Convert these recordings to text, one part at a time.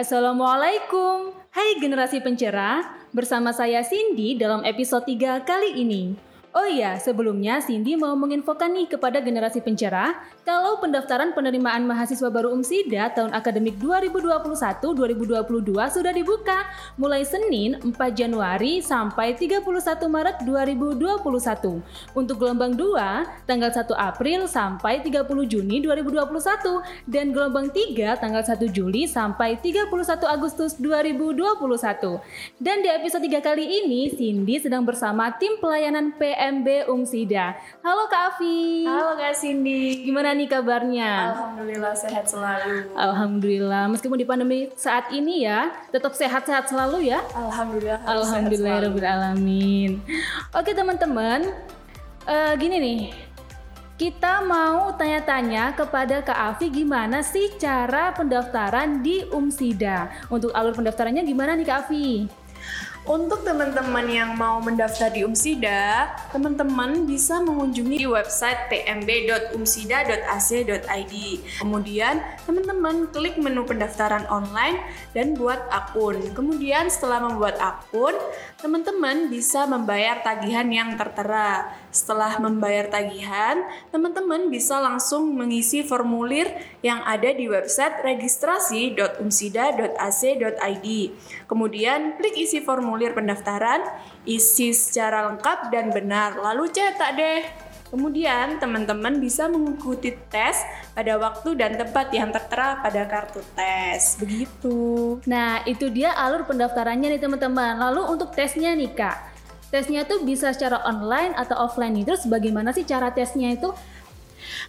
Assalamualaikum, hai generasi pencerah, bersama saya Cindy dalam episode 3 kali ini. Oh iya, sebelumnya Cindy mau menginfokan nih kepada generasi pencerah kalau pendaftaran penerimaan mahasiswa baru UMSIDA tahun akademik 2021-2022 sudah dibuka mulai Senin 4 Januari sampai 31 Maret 2021. Untuk gelombang 2 tanggal 1 April sampai 30 Juni 2021 dan gelombang 3 tanggal 1 Juli sampai 31 Agustus 2021. Dan di episode 3 kali ini Cindy sedang bersama tim pelayanan PM PMB Umsida. Halo Kak Afi. Halo Kak Cindy. Gimana nih kabarnya? Alhamdulillah sehat selalu. Alhamdulillah. Meskipun di pandemi saat ini ya, tetap sehat-sehat selalu ya. Alhamdulillah. Alhamdulillah alamin. Oke teman-teman, uh, gini nih. Kita mau tanya-tanya kepada Kak Afi gimana sih cara pendaftaran di Umsida. Untuk alur pendaftarannya gimana nih Kak Afi? Untuk teman-teman yang mau mendaftar di Umsida, teman-teman bisa mengunjungi website pmb.umsida.ac.id. Kemudian, teman-teman klik menu pendaftaran online dan buat akun. Kemudian, setelah membuat akun, teman-teman bisa membayar tagihan yang tertera. Setelah membayar tagihan, teman-teman bisa langsung mengisi formulir yang ada di website registrasi.umsida.ac.id. Kemudian klik isi formulir pendaftaran, isi secara lengkap dan benar, lalu cetak deh. Kemudian teman-teman bisa mengikuti tes pada waktu dan tempat yang tertera pada kartu tes. Begitu. Nah, itu dia alur pendaftarannya nih teman-teman. Lalu untuk tesnya nih Kak, Tesnya itu bisa secara online atau offline nih. Terus bagaimana sih cara tesnya itu?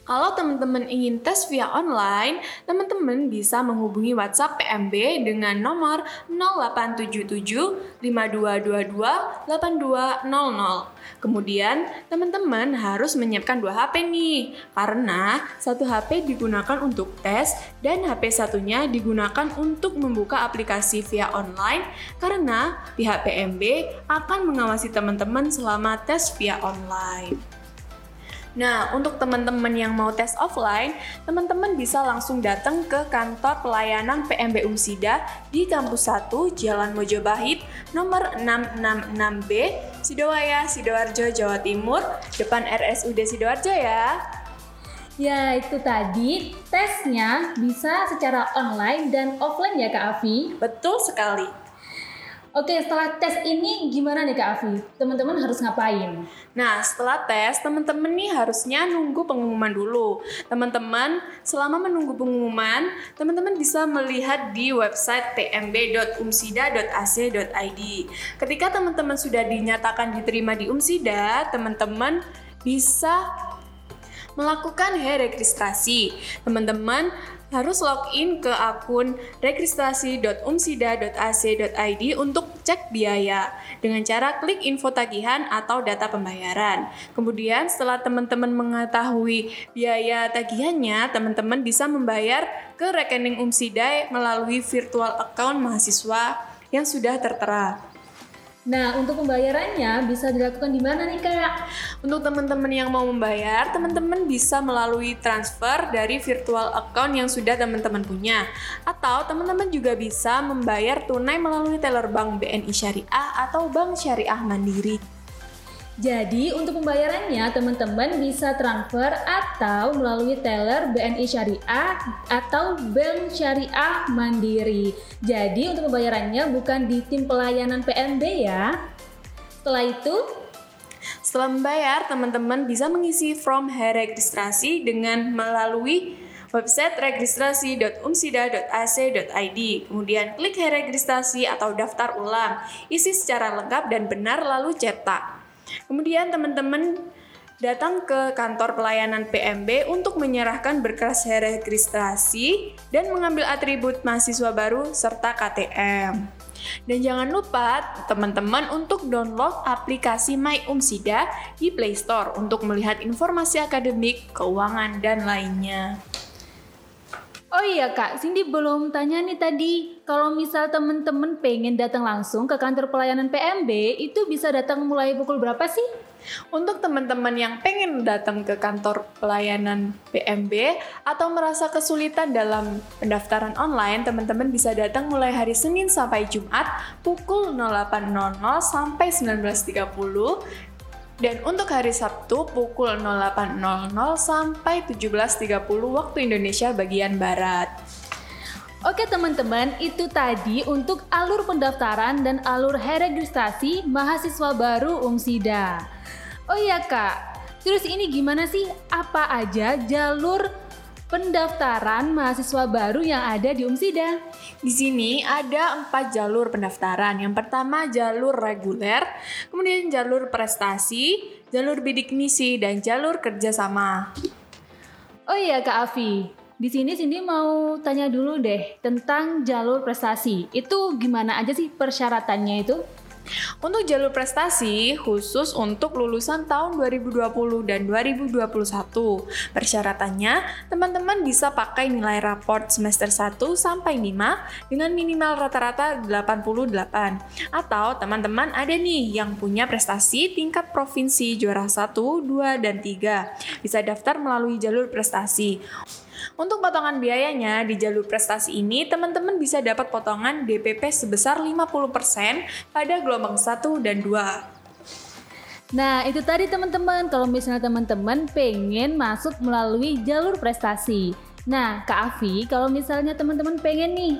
Kalau teman-teman ingin tes via online, teman-teman bisa menghubungi WhatsApp PMB dengan nomor 0877 5222 8200. Kemudian, teman-teman harus menyiapkan dua HP nih, karena satu HP digunakan untuk tes dan HP satunya digunakan untuk membuka aplikasi via online karena pihak PMB akan mengawasi teman-teman selama tes via online. Nah, untuk teman-teman yang mau tes offline, teman-teman bisa langsung datang ke kantor pelayanan PMB Umsida di Kampus 1 Jalan Mojobahit nomor 666B, Sidowaya, Sidoarjo, Jawa Timur, depan RSUD Sidoarjo ya. Ya, itu tadi tesnya bisa secara online dan offline ya Kak Afi? Betul sekali. Oke, setelah tes ini gimana nih Kak Afi? Teman-teman harus ngapain? Nah, setelah tes, teman-teman nih harusnya nunggu pengumuman dulu. Teman-teman, selama menunggu pengumuman, teman-teman bisa melihat di website pmb.umsida.ac.id. Ketika teman-teman sudah dinyatakan diterima di Umsida, teman-teman bisa melakukan registrasi. Teman-teman harus login ke akun registrasi.umsida.ac.id untuk cek biaya dengan cara klik info tagihan atau data pembayaran. Kemudian setelah teman-teman mengetahui biaya tagihannya, teman-teman bisa membayar ke rekening Umsida melalui virtual account mahasiswa yang sudah tertera. Nah, untuk pembayarannya bisa dilakukan di mana nih, Kak? Untuk teman-teman yang mau membayar, teman-teman bisa melalui transfer dari virtual account yang sudah teman-teman punya. Atau teman-teman juga bisa membayar tunai melalui teller bank BNI Syariah atau Bank Syariah Mandiri. Jadi untuk pembayarannya teman-teman bisa transfer atau melalui teller BNI Syariah atau Bank Syariah Mandiri. Jadi untuk pembayarannya bukan di tim pelayanan PNB ya. Setelah itu setelah membayar, teman-teman bisa mengisi form registrasi dengan melalui website registrasi.umsida.ac.id. Kemudian klik registrasi atau daftar ulang. Isi secara lengkap dan benar lalu cetak. Kemudian teman-teman datang ke kantor pelayanan PMB untuk menyerahkan berkas registrasi dan mengambil atribut mahasiswa baru serta KTM. Dan jangan lupa teman-teman untuk download aplikasi My Umsida di Play Store untuk melihat informasi akademik, keuangan, dan lainnya. Oh iya kak, Cindy belum tanya nih tadi kalau misal temen-temen pengen datang langsung ke kantor pelayanan PMB itu bisa datang mulai pukul berapa sih? Untuk teman-teman yang pengen datang ke kantor pelayanan PMB atau merasa kesulitan dalam pendaftaran online, teman-teman bisa datang mulai hari Senin sampai Jumat pukul 08.00 sampai 19.30 dan untuk hari Sabtu pukul 08.00 sampai 17.30 waktu Indonesia bagian Barat. Oke teman-teman, itu tadi untuk alur pendaftaran dan alur registrasi mahasiswa baru UMSIDA. Oh iya kak, terus ini gimana sih? Apa aja jalur pendaftaran mahasiswa baru yang ada di UMSIDA? Di sini ada empat jalur pendaftaran. Yang pertama jalur reguler, kemudian jalur prestasi, jalur bidik misi, dan jalur kerjasama. Oh iya Kak Afi, di sini Cindy mau tanya dulu deh tentang jalur prestasi. Itu gimana aja sih persyaratannya itu? Untuk jalur prestasi khusus untuk lulusan tahun 2020 dan 2021. Persyaratannya, teman-teman bisa pakai nilai raport semester 1 sampai 5 dengan minimal rata-rata 88. Atau teman-teman ada nih yang punya prestasi tingkat provinsi juara 1, 2, dan 3. Bisa daftar melalui jalur prestasi. Untuk potongan biayanya di jalur prestasi ini, teman-teman bisa dapat potongan DPP sebesar 50% pada gelombang 1 dan 2. Nah, itu tadi teman-teman. Kalau misalnya teman-teman pengen masuk melalui jalur prestasi. Nah, Kak Afi, kalau misalnya teman-teman pengen nih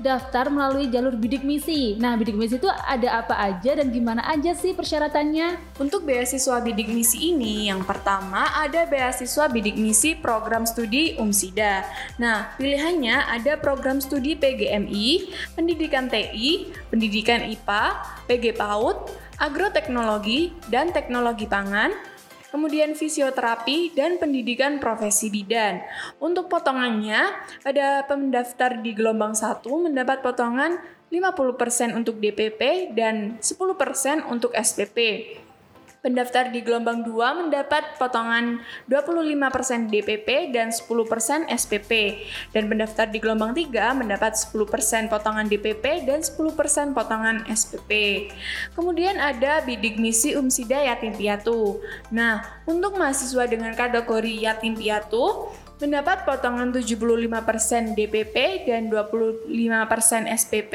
daftar melalui jalur bidik misi. Nah, bidik misi itu ada apa aja dan gimana aja sih persyaratannya? Untuk beasiswa bidik misi ini, yang pertama ada beasiswa bidik misi program studi UMSIDA. Nah, pilihannya ada program studi PGMI, pendidikan TI, pendidikan IPA, PG PAUD, agroteknologi, dan teknologi pangan, kemudian fisioterapi, dan pendidikan profesi bidan. Untuk potongannya, pada pendaftar di gelombang 1 mendapat potongan 50% untuk DPP dan 10% untuk SPP. Pendaftar di gelombang 2 mendapat potongan 25% DPP dan 10% SPP. Dan pendaftar di gelombang 3 mendapat 10% potongan DPP dan 10% potongan SPP. Kemudian ada bidik misi Umsida Yatim Piatu. Nah, untuk mahasiswa dengan kategori Yatim Piatu, mendapat potongan 75% DPP dan 25% SPP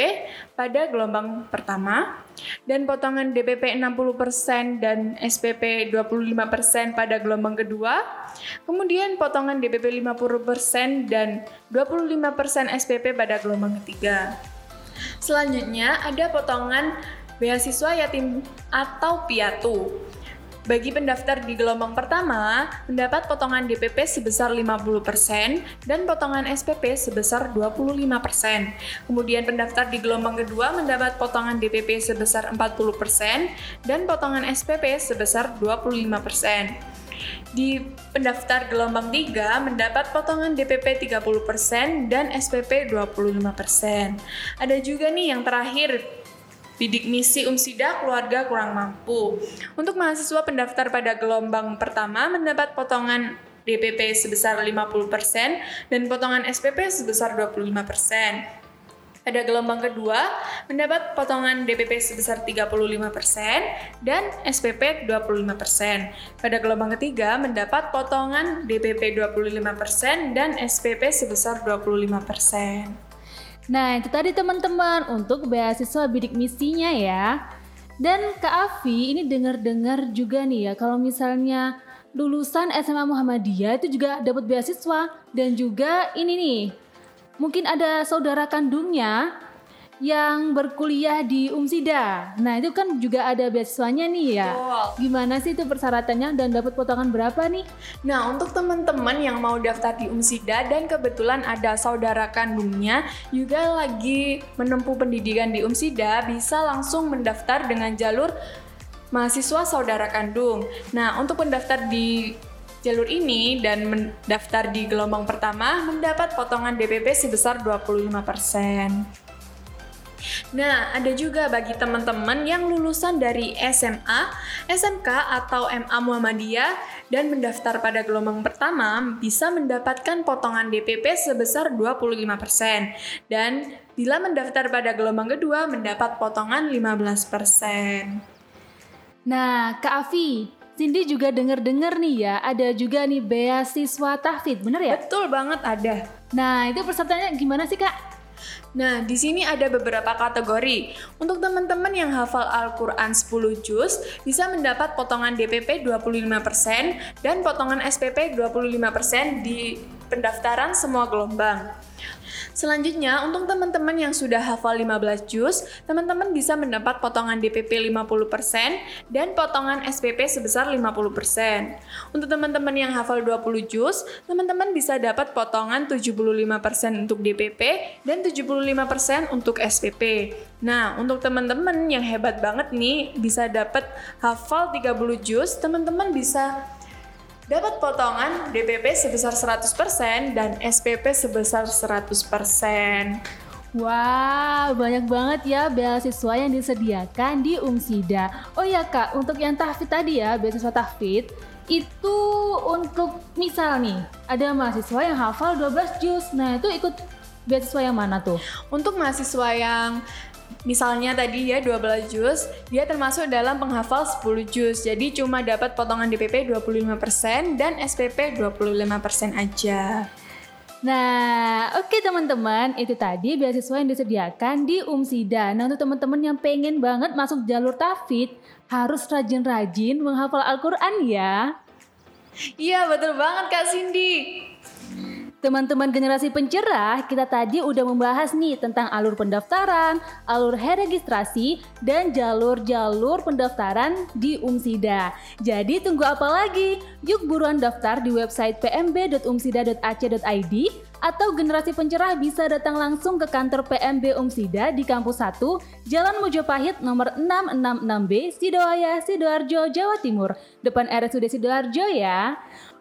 pada gelombang pertama dan potongan DPP 60% dan SPP 25% pada gelombang kedua. Kemudian potongan DPP 50% dan 25% SPP pada gelombang ketiga. Selanjutnya ada potongan beasiswa yatim atau piatu. Bagi pendaftar di gelombang pertama, mendapat potongan DPP sebesar 50% dan potongan SPP sebesar 25%. Kemudian pendaftar di gelombang kedua mendapat potongan DPP sebesar 40% dan potongan SPP sebesar 25%. Di pendaftar gelombang 3 mendapat potongan DPP 30% dan SPP 25%. Ada juga nih yang terakhir Bidik misi Umsida keluarga kurang mampu. Untuk mahasiswa pendaftar pada gelombang pertama mendapat potongan DPP sebesar 50% dan potongan SPP sebesar 25%. Pada gelombang kedua, mendapat potongan DPP sebesar 35% dan SPP 25%. Pada gelombang ketiga, mendapat potongan DPP 25% dan SPP sebesar 25%. Nah, itu tadi teman-teman untuk beasiswa bidik misinya ya. Dan Kak Afi ini dengar-dengar juga nih ya kalau misalnya lulusan SMA Muhammadiyah itu juga dapat beasiswa dan juga ini nih mungkin ada saudara kandungnya yang berkuliah di Umsida. Nah, itu kan juga ada beasiswanya nih ya. Betul. Gimana sih itu persyaratannya dan dapat potongan berapa nih? Nah, untuk teman-teman yang mau daftar di Umsida dan kebetulan ada saudara kandungnya juga lagi menempuh pendidikan di Umsida, bisa langsung mendaftar dengan jalur mahasiswa saudara kandung. Nah, untuk mendaftar di jalur ini dan mendaftar di gelombang pertama mendapat potongan DPP sebesar 25%. Nah, ada juga bagi teman-teman yang lulusan dari SMA, SMK, atau MA Muhammadiyah dan mendaftar pada gelombang pertama bisa mendapatkan potongan DPP sebesar 25% dan bila mendaftar pada gelombang kedua mendapat potongan 15%. Nah, Kak Afi, Cindy juga denger-dengar nih ya, ada juga nih beasiswa tahfidz, bener ya? Betul banget ada. Nah, itu pesertanya gimana sih Kak? Nah, di sini ada beberapa kategori. Untuk teman-teman yang hafal Al-Quran 10 juz, bisa mendapat potongan DPP 25% dan potongan SPP 25% di pendaftaran semua gelombang. Selanjutnya, untuk teman-teman yang sudah hafal 15 juz, teman-teman bisa mendapat potongan DPP 50% dan potongan SPP sebesar 50%. Untuk teman-teman yang hafal 20 juz, teman-teman bisa dapat potongan 75% untuk DPP dan 75% untuk SPP. Nah, untuk teman-teman yang hebat banget nih, bisa dapat hafal 30 juz, teman-teman bisa dapat potongan DPP sebesar 100% dan SPP sebesar 100%. Wah, banyak banget ya beasiswa yang disediakan di Umsida. Oh ya kak, untuk yang tahfidz tadi ya, beasiswa tahfidz, itu untuk misal nih, ada mahasiswa yang hafal 12 juz, nah itu ikut beasiswa yang mana tuh? Untuk mahasiswa yang Misalnya tadi ya 12 juz, dia termasuk dalam penghafal 10 juz. Jadi cuma dapat potongan DPP 25% dan SPP 25% aja. Nah, oke okay, teman-teman, itu tadi beasiswa yang disediakan di Umsida. Nah, untuk teman-teman yang pengen banget masuk jalur tafid, harus rajin-rajin menghafal Al-Quran ya. Iya, betul banget Kak Cindy. Teman-teman generasi pencerah, kita tadi udah membahas nih tentang alur pendaftaran, alur registrasi, dan jalur-jalur pendaftaran di Umsida. Jadi tunggu apa lagi? Yuk buruan daftar di website pmb.umsida.ac.id atau generasi pencerah bisa datang langsung ke kantor PMB Umsida di Kampus 1, Jalan Mojopahit nomor 666B, Sidoaya, Sidoarjo, Jawa Timur, depan RSUD Sidoarjo ya.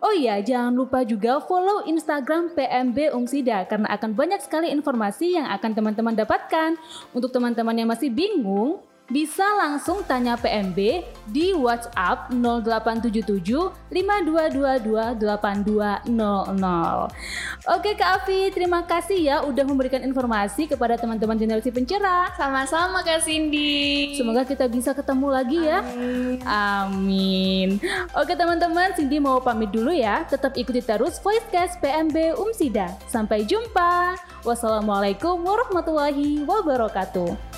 Oh iya, jangan lupa juga follow Instagram PMB Umsida karena akan banyak sekali informasi yang akan teman-teman dapatkan. Untuk teman-teman yang masih bingung, bisa langsung tanya PMB di WhatsApp 0877 5222 8200. Oke Kak Afi, terima kasih ya udah memberikan informasi kepada teman-teman generasi pencerah. Sama-sama Kak Cindy. Semoga kita bisa ketemu lagi ya. Amin. Amin. Oke teman-teman, Cindy mau pamit dulu ya. Tetap ikuti terus Voicecast PMB Umsida. Sampai jumpa. Wassalamualaikum warahmatullahi wabarakatuh.